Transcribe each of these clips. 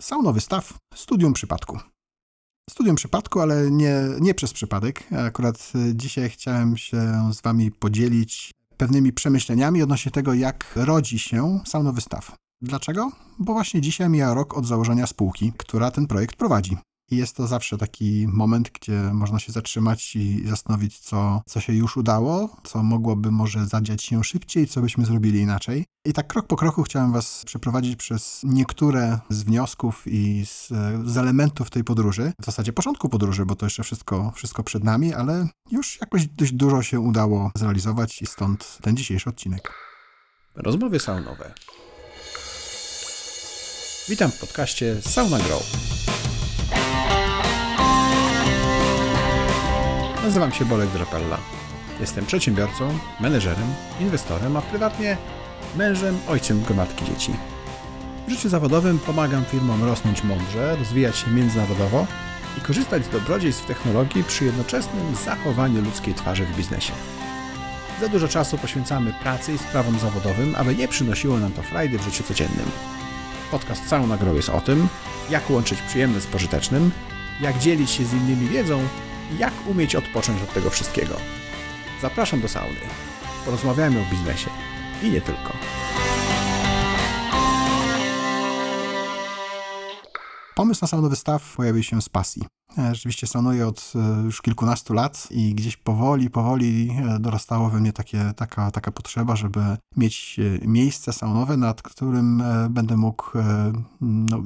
Saunowy staw, studium przypadku. Studium przypadku, ale nie, nie przez przypadek. Akurat dzisiaj chciałem się z Wami podzielić pewnymi przemyśleniami odnośnie tego, jak rodzi się saunowy staw. Dlaczego? Bo właśnie dzisiaj mija rok od założenia spółki, która ten projekt prowadzi. I jest to zawsze taki moment, gdzie można się zatrzymać i zastanowić, co, co się już udało, co mogłoby może zadziać się szybciej, co byśmy zrobili inaczej. I tak krok po kroku chciałem Was przeprowadzić przez niektóre z wniosków i z, z elementów tej podróży. W zasadzie początku podróży, bo to jeszcze wszystko, wszystko przed nami, ale już jakoś dość dużo się udało zrealizować i stąd ten dzisiejszy odcinek. Rozmowy saunowe. Witam w podcaście Sauna Grow. Nazywam się Bolek Drapella. Jestem przedsiębiorcą, menedżerem, inwestorem, a prywatnie mężem, ojcem gromadki dzieci. W życiu zawodowym pomagam firmom rosnąć mądrze, rozwijać się międzynarodowo i korzystać z dobrodziejstw technologii przy jednoczesnym zachowaniu ludzkiej twarzy w biznesie. Za dużo czasu poświęcamy pracy i sprawom zawodowym, aby nie przynosiło nam to frajdy w życiu codziennym. Podcast całą nagrą jest o tym, jak łączyć przyjemne z pożytecznym, jak dzielić się z innymi wiedzą jak umieć odpocząć od tego wszystkiego. Zapraszam do sauny. Porozmawiajmy o biznesie i nie tylko. Pomysł na saunowy staw pojawił się z pasji. E, rzeczywiście sanuję od e, już kilkunastu lat i gdzieś powoli, powoli e, dorastało we mnie takie, taka, taka potrzeba, żeby mieć miejsce saunowe, nad którym będę mógł no,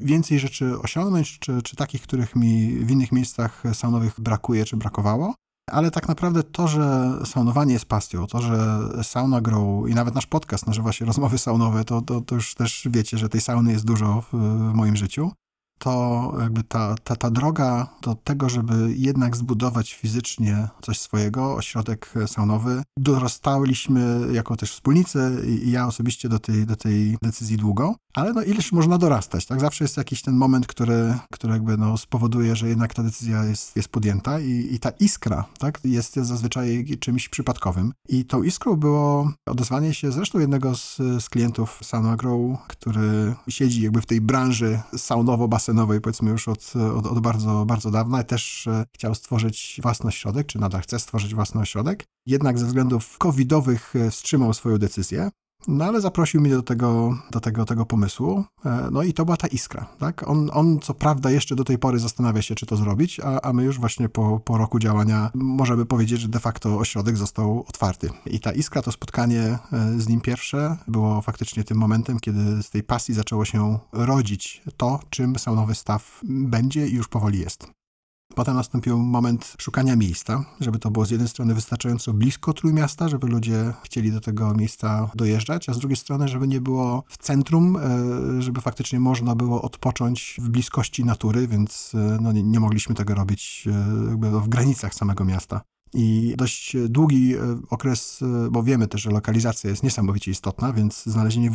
więcej rzeczy osiągnąć, czy, czy takich, których mi w innych miejscach saunowych brakuje, czy brakowało. Ale tak naprawdę to, że saunowanie jest pasją, to, że Sauna Grow i nawet nasz podcast nazywa się Rozmowy Saunowe, to, to, to już też wiecie, że tej sauny jest dużo w, w moim życiu to jakby ta, ta, ta droga do tego, żeby jednak zbudować fizycznie coś swojego, ośrodek saunowy, dorastaliśmy jako też wspólnicy i ja osobiście do tej, do tej decyzji długo, ale no ileż można dorastać, tak? Zawsze jest jakiś ten moment, który, który jakby no spowoduje, że jednak ta decyzja jest, jest podjęta i, i ta iskra, tak? Jest, jest zazwyczaj czymś przypadkowym. I tą iskrą było odezwanie się zresztą jednego z, z klientów Sauna Grow, który siedzi jakby w tej branży saunowo-basenowej basenowej, powiedzmy już od, od, od, bardzo, bardzo dawna. Też e, chciał stworzyć własny ośrodek, czy nadal chce stworzyć własny ośrodek. Jednak ze względów covidowych e, wstrzymał swoją decyzję. No ale zaprosił mnie do tego, do tego, tego pomysłu. E, no i to była ta iskra. Tak? On, on co prawda jeszcze do tej pory zastanawia się, czy to zrobić, a, a my już właśnie po, po roku działania możemy powiedzieć, że de facto ośrodek został otwarty. I ta iskra, to spotkanie e, z nim pierwsze było faktycznie tym momentem, kiedy z tej pasji zaczęło się rodzić to, czym saunowy staw będzie i już powoli jest. Potem nastąpił moment szukania miejsca, żeby to było z jednej strony wystarczająco blisko Trójmiasta, żeby ludzie chcieli do tego miejsca dojeżdżać, a z drugiej strony, żeby nie było w centrum, e, żeby faktycznie można było odpocząć w bliskości natury, więc e, no, nie, nie mogliśmy tego robić e, w granicach samego miasta. I dość długi e, okres, e, bo wiemy też, że lokalizacja jest niesamowicie istotna, więc znalezienie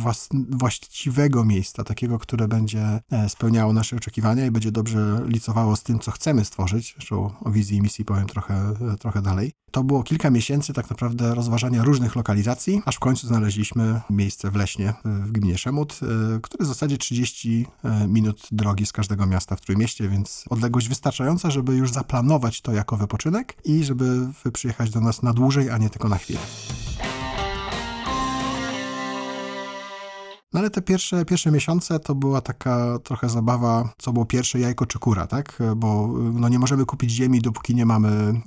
właściwego miejsca, takiego, które będzie e, spełniało nasze oczekiwania i będzie dobrze licowało z tym, co chcemy stworzyć, zresztą o wizji i misji powiem trochę, trochę dalej, to było kilka miesięcy tak naprawdę rozważania różnych lokalizacji, aż w końcu znaleźliśmy miejsce w Leśnie, w gminie Szemut, które w zasadzie 30 minut drogi z każdego miasta w Trójmieście, więc odległość wystarczająca, żeby już zaplanować to jako wypoczynek i żeby przyjechać do nas na dłużej, a nie tylko na chwilę. No ale te pierwsze, pierwsze miesiące to była taka trochę zabawa, co było pierwsze jajko czy kura, tak? Bo no, nie możemy kupić ziemi, dopóki nie mamy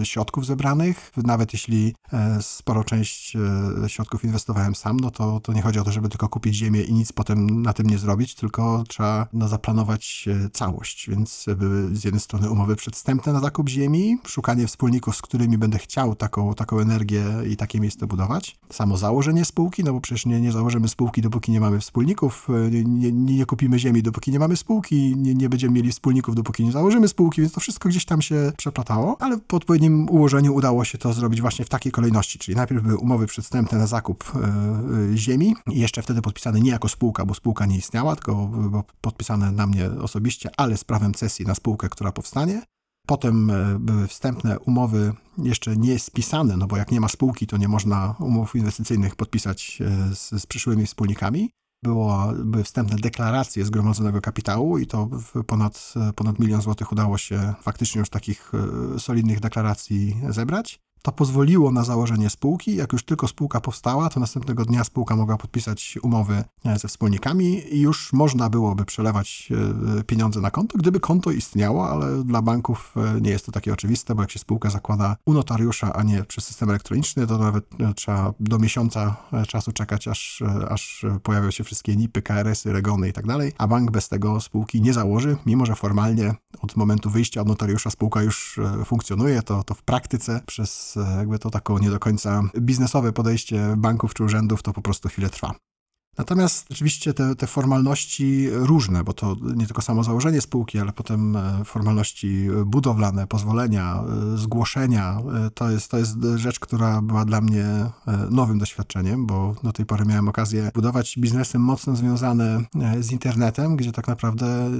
e, środków zebranych. Nawet jeśli e, sporo część e, środków inwestowałem sam, no to, to nie chodzi o to, żeby tylko kupić ziemię i nic potem na tym nie zrobić, tylko trzeba no, zaplanować całość. Więc były z jednej strony umowy przedstępne na zakup ziemi, szukanie wspólników, z którymi będę chciał taką, taką energię i takie miejsce budować. Samo założenie spółki, no bo przecież nie, nie założymy spółki, dopóki nie mamy wspólników, e, nie, nie, nie kupimy ziemi, dopóki nie mamy spółki, nie, nie będziemy mieli wspólników, dopóki nie założymy spółki, więc to wszystko gdzieś tam się przeplatało, ale po odpowiednim ułożeniu udało się to zrobić właśnie w takiej kolejności, czyli najpierw były umowy przedstępne na zakup y, ziemi i jeszcze wtedy podpisane nie jako spółka, bo spółka nie istniała, tylko podpisane na mnie osobiście, ale z prawem cesji na spółkę, która powstanie. Potem były wstępne umowy jeszcze nie spisane, no bo jak nie ma spółki, to nie można umów inwestycyjnych podpisać z, z przyszłymi wspólnikami. było, były wstępne deklaracje zgromadzonego kapitału i to ponad, ponad milion złotych udało się faktycznie już takich e, solidnych deklaracji zebrać. To pozwoliło na założenie spółki. Jak już tylko spółka powstała, to następnego dnia spółka mogła podpisać umowy e, ze wspólnikami i już można byłoby przelewać e, pieniądze na konto, gdyby konto istniało, ale dla banków e, nie jest to takie oczywiste, bo jak się spółka zakłada u notariusza, a nie przez system elektroniczny, to nawet trzeba do miesiąca czasu czekać, aż, aż pojawią się wszystkie NIP-y, KRS-y, regony i tak dalej, a bank bez tego spółki nie założy, mimo że formalnie od momentu wyjścia od notariusza spółka już funkcjonuje, to, to w praktyce przez jakby to taką nie do końca biznesowe podejście banków czy urzędów to po prostu chwilę trwa. Natomiast oczywiście te, te, formalności różne, bo to nie tylko samo założenie spółki, ale potem e, formalności budowlane, pozwolenia, e, zgłoszenia, e, to jest, to jest rzecz, która była dla mnie nowym doświadczeniem, bo do tej pory miałem okazję budować biznesy mocno związane z internetem, gdzie tak naprawdę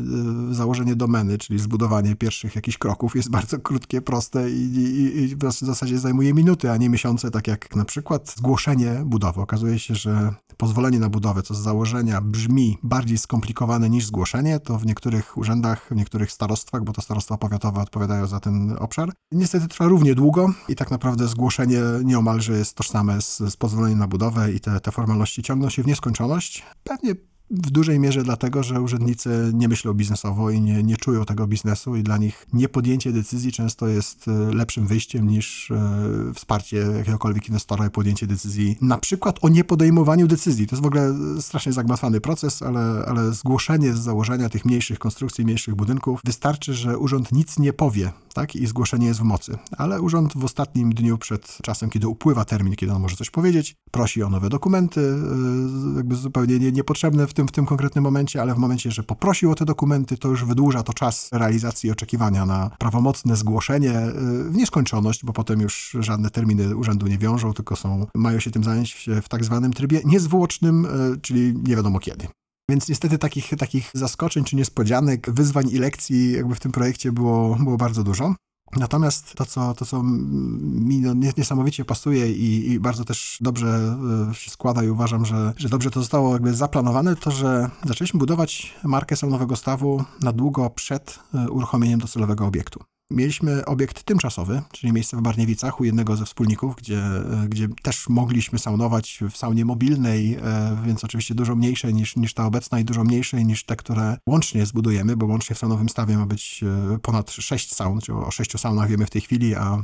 założenie domeny, czyli zbudowanie pierwszych jakichś kroków jest bardzo krótkie, proste i, i, i w zasadzie zajmuje minuty, a nie miesiące, tak jak na przykład zgłoszenie budowy. Okazuje się, że pozwolenie na budowę co z założenia brzmi bardziej skomplikowane niż zgłoszenie, to w niektórych urzędach, w niektórych starostwach, bo to starostwa powiatowe odpowiadają za ten obszar, niestety trwa równie długo i tak naprawdę zgłoszenie nieomalże jest tożsame z, z pozwoleniem na budowę i te, te formalności ciągną się w nieskończoność. Pewnie w dużej mierze dlatego, że urzędnicy nie myślą biznesowo i nie, nie czują tego biznesu i dla nich niepodjęcie decyzji często jest e, lepszym wyjściem niż e, wsparcie jakiegokolwiek inwestora i podjęcie decyzji, na przykład o niepodejmowaniu decyzji. To jest w ogóle strasznie zagmatwany proces, ale, ale zgłoszenie z założenia tych mniejszych konstrukcji, mniejszych budynków, wystarczy, że urząd nic nie powie, tak, i zgłoszenie jest w mocy. Ale urząd w ostatnim dniu przed czasem, kiedy upływa termin, kiedy on może coś powiedzieć, prosi o nowe dokumenty, e, jakby zupełnie nie, niepotrzebne w tym, w tym konkretnym momencie, ale w momencie, że poprosił o te dokumenty, to już wydłuża to czas realizacji oczekiwania na prawomocne zgłoszenie y, w nieskończoność, bo potem już żadne terminy urzędu nie wiążą, tylko są, mają się tym zająć w tak zwanym trybie niezwłocznym, y, czyli nie wiadomo kiedy. Więc niestety takich, takich zaskoczeń czy niespodzianek, wyzwań i lekcji jakby w tym projekcie było, było bardzo dużo. Natomiast to, co, to, co mi no, niesamowicie pasuje i, i, bardzo też dobrze e, się składa i uważam, że, że dobrze to zostało jakby zaplanowane, to że zaczęliśmy budować markę saunowego stawu na długo przed e, uruchomieniem docelowego obiektu. Mieliśmy obiekt tymczasowy, czyli miejsce w Barniewicach u jednego ze wspólników, gdzie, e, gdzie też mogliśmy saunować w saunie mobilnej, e, więc oczywiście dużo mniejszej niż, niż ta obecna i dużo mniejszej niż te, które łącznie zbudujemy, bo łącznie w saunowym stawie ma być e, ponad sześć saun, czyli o sześciu saunach wiemy w tej chwili, a,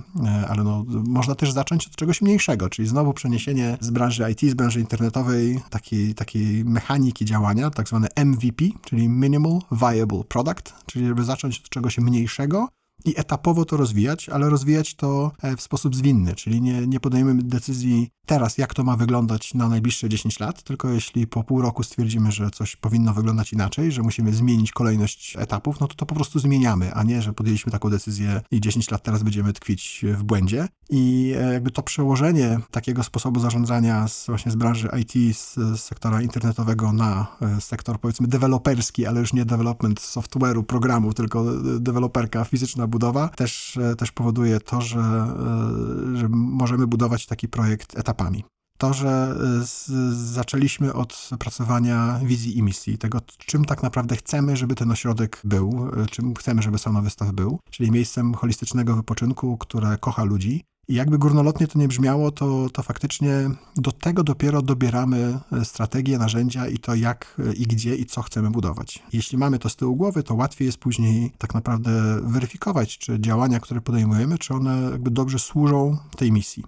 ale no, można też zacząć od czegoś mniejszego, czyli znowu przeniesienie z branży IT, z branży internetowej, takiej, takiej mechaniki działania, tak zwane MVP, czyli Minimal Viable Product, czyli żeby zacząć od czegoś mniejszego, i etapowo to rozwijać, ale rozwijać to e, w sposób zwinny, czyli nie, nie podejmujemy decyzji teraz, jak to ma wyglądać na najbliższe 10 lat, tylko jeśli po pół roku stwierdzimy, że coś powinno wyglądać inaczej, że musimy zmienić kolejność etapów, no to to po prostu zmieniamy, a nie, że podjęliśmy taką decyzję i 10 lat teraz będziemy tkwić w błędzie. I e, jakby to przełożenie takiego sposobu zarządzania z, właśnie z branży IT, z, z sektora internetowego na e, sektor powiedzmy deweloperski, ale już nie development software'u, programu, tylko deweloperka, fizyczna budowa, też, e, też powoduje to, że, że możemy budować taki projekt etapami to, że z, zaczęliśmy od pracowania wizji i misji, tego, czym tak naprawdę chcemy, żeby ten ośrodek był, czym chcemy, żeby Sauna Wystaw był, czyli miejscem holistycznego wypoczynku, które kocha ludzi, i jakby górnolotnie to nie brzmiało, to, to faktycznie do tego dopiero dobieramy e, strategie, narzędzia i to jak i gdzie i co chcemy budować. Jeśli mamy to z tyłu głowy, to łatwiej jest później tak naprawdę weryfikować, czy działania, które podejmujemy, czy one jakby dobrze służą tej misji.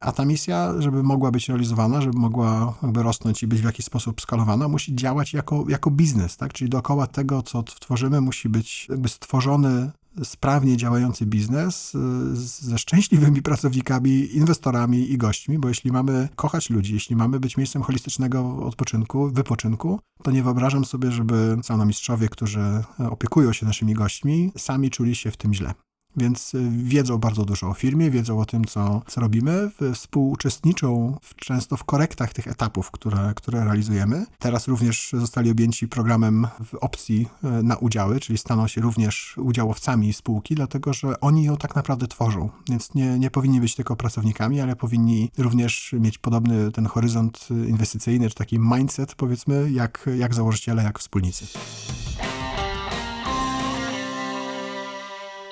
A ta misja, żeby mogła być realizowana, żeby mogła jakby rosnąć i być w jakiś sposób skalowana, musi działać jako, jako biznes, tak? Czyli dookoła tego, co tworzymy, musi być jakby stworzony sprawnie działający biznes y, ze szczęśliwymi pracownikami, inwestorami i gośćmi, bo jeśli mamy kochać ludzi, jeśli mamy być miejscem holistycznego odpoczynku, wypoczynku, to nie wyobrażam sobie, żeby saunomistrzowie, którzy opiekują się naszymi gośćmi, sami czuli się w tym źle. Więc y, wiedzą bardzo dużo o firmie, wiedzą o tym, co, co robimy, współuczestniczą w, często w korektach tych etapów, które, które realizujemy. Teraz również zostali objęci programem w opcji y, na udziały, czyli staną się również udziałowcami spółki, dlatego że oni ją tak naprawdę tworzą, więc nie, nie powinni być tylko pracownikami, ale powinni również mieć podobny ten horyzont inwestycyjny, czy taki mindset, powiedzmy, jak, jak założyciele, jak wspólnicy.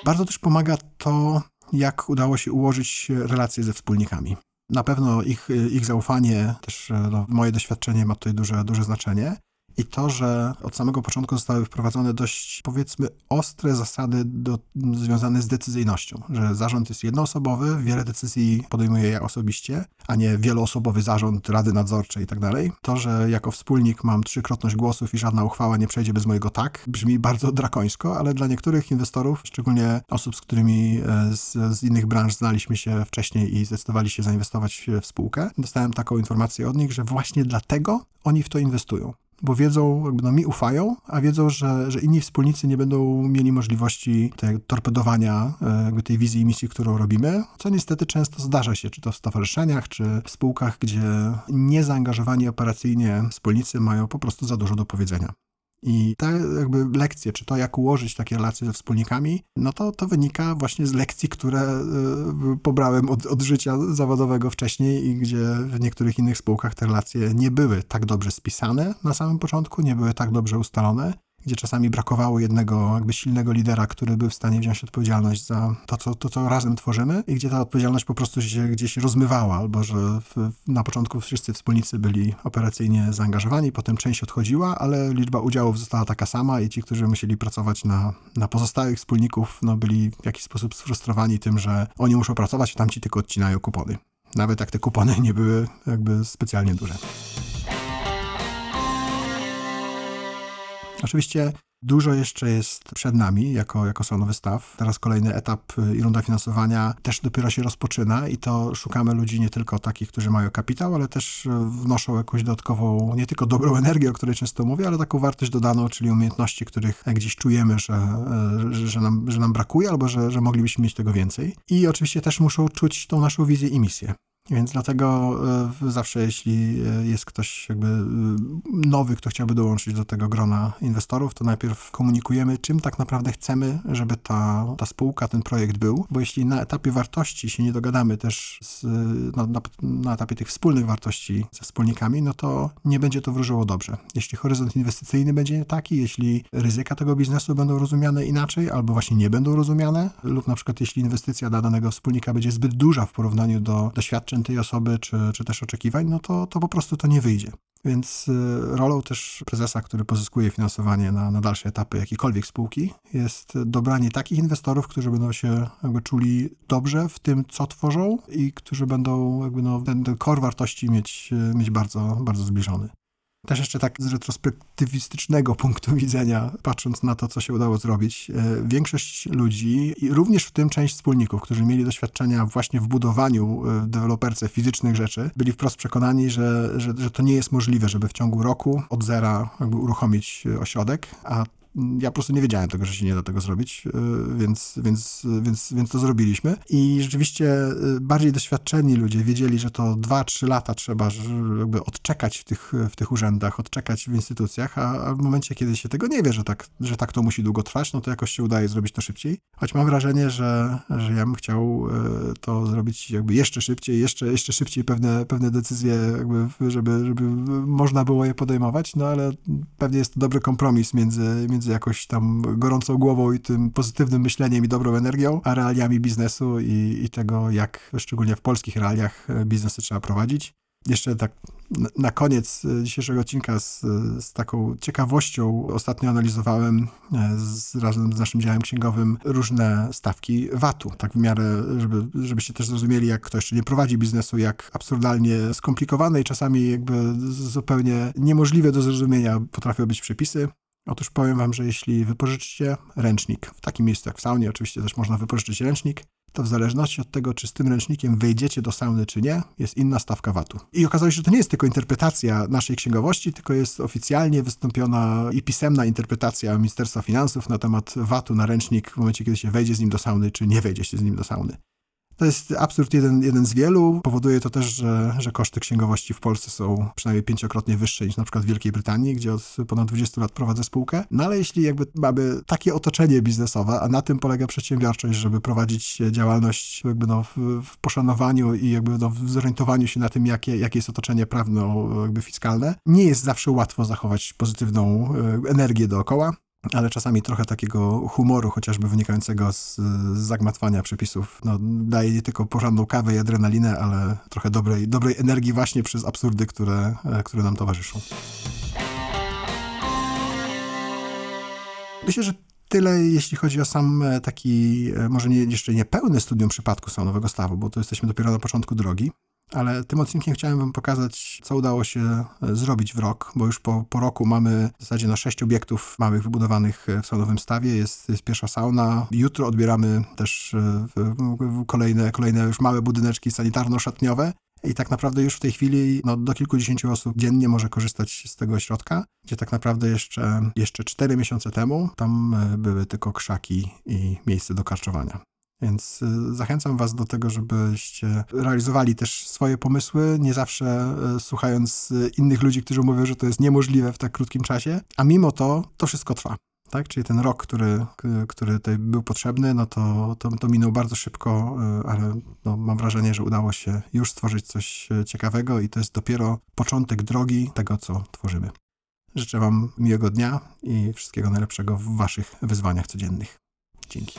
Bardzo też pomaga to, jak udało się ułożyć relacje ze wspólnikami. Na pewno ich, ich zaufanie, też no, moje doświadczenie ma tutaj duże, duże znaczenie i to, że od samego początku zostały wprowadzone dość, powiedzmy, ostre zasady do, związane z decyzyjnością, że zarząd jest jednoosobowy, wiele decyzji podejmuje ja osobiście, a nie wieloosobowy zarząd, rady nadzorcze i tak dalej. To, że jako wspólnik mam trzykrotność głosów i żadna uchwała nie przejdzie bez mojego tak, brzmi bardzo drakońsko, ale dla niektórych inwestorów, szczególnie osób, z którymi e, z, z innych branż znaliśmy się wcześniej i zdecydowali się zainwestować w spółkę, dostałem taką informację od nich, że właśnie dlatego oni w to inwestują bo wiedzą, jakby no, mi ufają, a wiedzą, że, że inni wspólnicy nie będą mieli możliwości tego torpedowania e, jakby tej wizji i misji, którą robimy, co niestety często zdarza się, czy to w stowarzyszeniach, czy w spółkach, gdzie niezaangażowani operacyjnie wspólnicy mają po prostu za dużo do powiedzenia. I te jakby lekcje, czy to jak ułożyć takie relacje ze wspólnikami, no to to wynika właśnie z lekcji, które y, pobrałem od, od życia zawodowego wcześniej i gdzie w niektórych innych spółkach te relacje nie były tak dobrze spisane na samym początku, nie były tak dobrze ustalone gdzie czasami brakowało jednego jakby silnego lidera, który był w stanie wziąć odpowiedzialność za to, co, to, co razem tworzymy i gdzie ta odpowiedzialność po prostu się gdzieś rozmywała, albo że w, na początku wszyscy wspólnicy byli operacyjnie zaangażowani, potem część odchodziła, ale liczba udziałów została taka sama i ci, którzy musieli pracować na, na pozostałych wspólników, no byli w jakiś sposób sfrustrowani tym, że oni muszą pracować, a tamci tylko odcinają kupony. Nawet jak te kupony nie były jakby specjalnie duże. Oczywiście Dużo jeszcze jest przed nami jako, jako salon wystaw. Teraz kolejny etap i runda finansowania też dopiero się rozpoczyna i to szukamy ludzi nie tylko takich, którzy mają kapitał, ale też wnoszą jakąś dodatkową, nie tylko dobrą energię, o której często mówię, ale taką wartość dodaną, czyli umiejętności, których gdzieś czujemy, że, że, że, nam, że nam brakuje albo że, że moglibyśmy mieć tego więcej. I oczywiście też muszą czuć tą naszą wizję i misję. Więc dlatego e, zawsze, jeśli e, jest ktoś jakby e, nowy, kto chciałby dołączyć do tego grona inwestorów, to najpierw komunikujemy, czym tak naprawdę chcemy, żeby ta, ta spółka, ten projekt był, bo jeśli na etapie wartości się nie dogadamy też z, na, na, na, etapie tych wspólnych wartości ze wspólnikami, no to nie będzie to wróżyło dobrze. Jeśli horyzont inwestycyjny będzie taki, jeśli ryzyka tego biznesu będą rozumiane inaczej, albo właśnie nie będą rozumiane, lub na przykład jeśli inwestycja dla danego wspólnika będzie zbyt duża w porównaniu do doświadczeń tej osoby, czy, czy też oczekiwań, no to, to po prostu to nie wyjdzie. Więc y, rolą też prezesa, który pozyskuje finansowanie na, na dalsze etapy jakiejkolwiek spółki, jest dobranie takich inwestorów, którzy będą się jakby czuli dobrze w tym, co tworzą i którzy będą jakby no, ten, core wartości mieć, mieć bardzo, bardzo zbliżony. Też jeszcze tak z retrospektywistycznego punktu widzenia, patrząc na to, co się udało zrobić, e, większość ludzi, i również w tym część wspólników, którzy mieli doświadczenia właśnie w budowaniu e, w deweloperce fizycznych rzeczy, byli wprost przekonani, że, że, że to nie jest możliwe, żeby w ciągu roku od zera jakby uruchomić e, ośrodek, a ja po prostu nie wiedziałem tego, że się nie da tego zrobić, y, więc, więc, więc, więc to zrobiliśmy. I rzeczywiście y, bardziej doświadczeni ludzie wiedzieli, że to 2-3 lata trzeba jakby odczekać w tych, w tych urzędach, odczekać w instytucjach, a, w momencie, kiedy się tego nie wie, że tak, że tak to musi długo trwać, no to jakoś się udaje zrobić to szybciej. Choć mam wrażenie, że, że ja bym chciał y, to zrobić jakby jeszcze szybciej, jeszcze, jeszcze szybciej pewne, pewne decyzje, jakby, żeby, żeby można było je podejmować, no ale pewnie jest to dobry kompromis między, między między jakoś tam gorącą głową i tym pozytywnym myśleniem i dobrą energią, a realiami biznesu i, i tego, jak szczególnie w polskich realiach e, biznesy trzeba prowadzić. Jeszcze tak na koniec e, dzisiejszego odcinka z, z, taką ciekawością ostatnio analizowałem e, z, razem z naszym działem księgowym różne stawki VAT-u, tak w miarę, żeby, żebyście też zrozumieli, jak ktoś nie prowadzi biznesu, jak absurdalnie skomplikowane i czasami jakby zupełnie niemożliwe do zrozumienia potrafią być przepisy. Otóż powiem wam, że jeśli wypożyczycie ręcznik w takim miejscu jak w saunie, oczywiście też można wypożyczyć ręcznik, to w zależności od tego, czy z tym ręcznikiem wejdziecie do sauny, czy nie, jest inna stawka VAT-u. I okazało się, że to nie jest tylko interpretacja naszej księgowości, tylko jest oficjalnie wystąpiona i pisemna interpretacja Ministerstwa Finansów na temat VAT-u na ręcznik w momencie, kiedy się wejdzie z nim do sauny, czy nie wejdzie się z nim do sauny. To jest absurd jeden, jeden z wielu. Powoduje to też, że, że koszty księgowości w Polsce są przynajmniej pięciokrotnie wyższe niż na przykład w Wielkiej Brytanii, gdzie od ponad 20 lat prowadzę spółkę. No ale jeśli jakby mamy takie otoczenie biznesowe, a na tym polega przedsiębiorczość, żeby prowadzić działalność jakby no w, w poszanowaniu i jakby no w zorientowaniu się na tym, jakie, jakie jest otoczenie prawno jakby fiskalne, nie jest zawsze łatwo zachować pozytywną e, energię dookoła ale czasami trochę takiego humoru, chociażby wynikającego z, z zagmatwania przepisów, no, daje nie tylko porządną kawę i adrenalinę, ale trochę dobrej, dobrej energii właśnie przez absurdy, które, e, które nam towarzyszą. Myślę, że tyle, jeśli chodzi o sam e, taki, e, może nie, jeszcze nie pełny studium przypadku Nowego Stawu, bo to jesteśmy dopiero na początku drogi ale tym odcinkiem chciałem wam pokazać, co udało się e, zrobić w rok, bo już po, po roku mamy w zasadzie no, sześć obiektów małych wybudowanych e, w saunowym stawie, jest, jest pierwsza sauna. Jutro odbieramy też e, kolejne, kolejne już małe budyneczki sanitarno-szatniowe. I tak naprawdę już w tej chwili no, do kilkudziesięciu osób dziennie może korzystać z tego ośrodka, gdzie tak naprawdę jeszcze, jeszcze cztery miesiące temu tam były tylko krzaki i miejsce do karczowania. Więc y, zachęcam Was do tego, żebyście realizowali też swoje pomysły, nie zawsze y, słuchając y, innych ludzi, którzy mówią, że to jest niemożliwe w tak krótkim czasie, a mimo to to wszystko trwa. Tak? Czyli ten rok, który, który tutaj był potrzebny, no to, to, to minął bardzo szybko, ale no, mam wrażenie, że udało się już stworzyć coś ciekawego i to jest dopiero początek drogi tego, co tworzymy. Życzę Wam miłego dnia i wszystkiego najlepszego w Waszych wyzwaniach codziennych. Dzięki.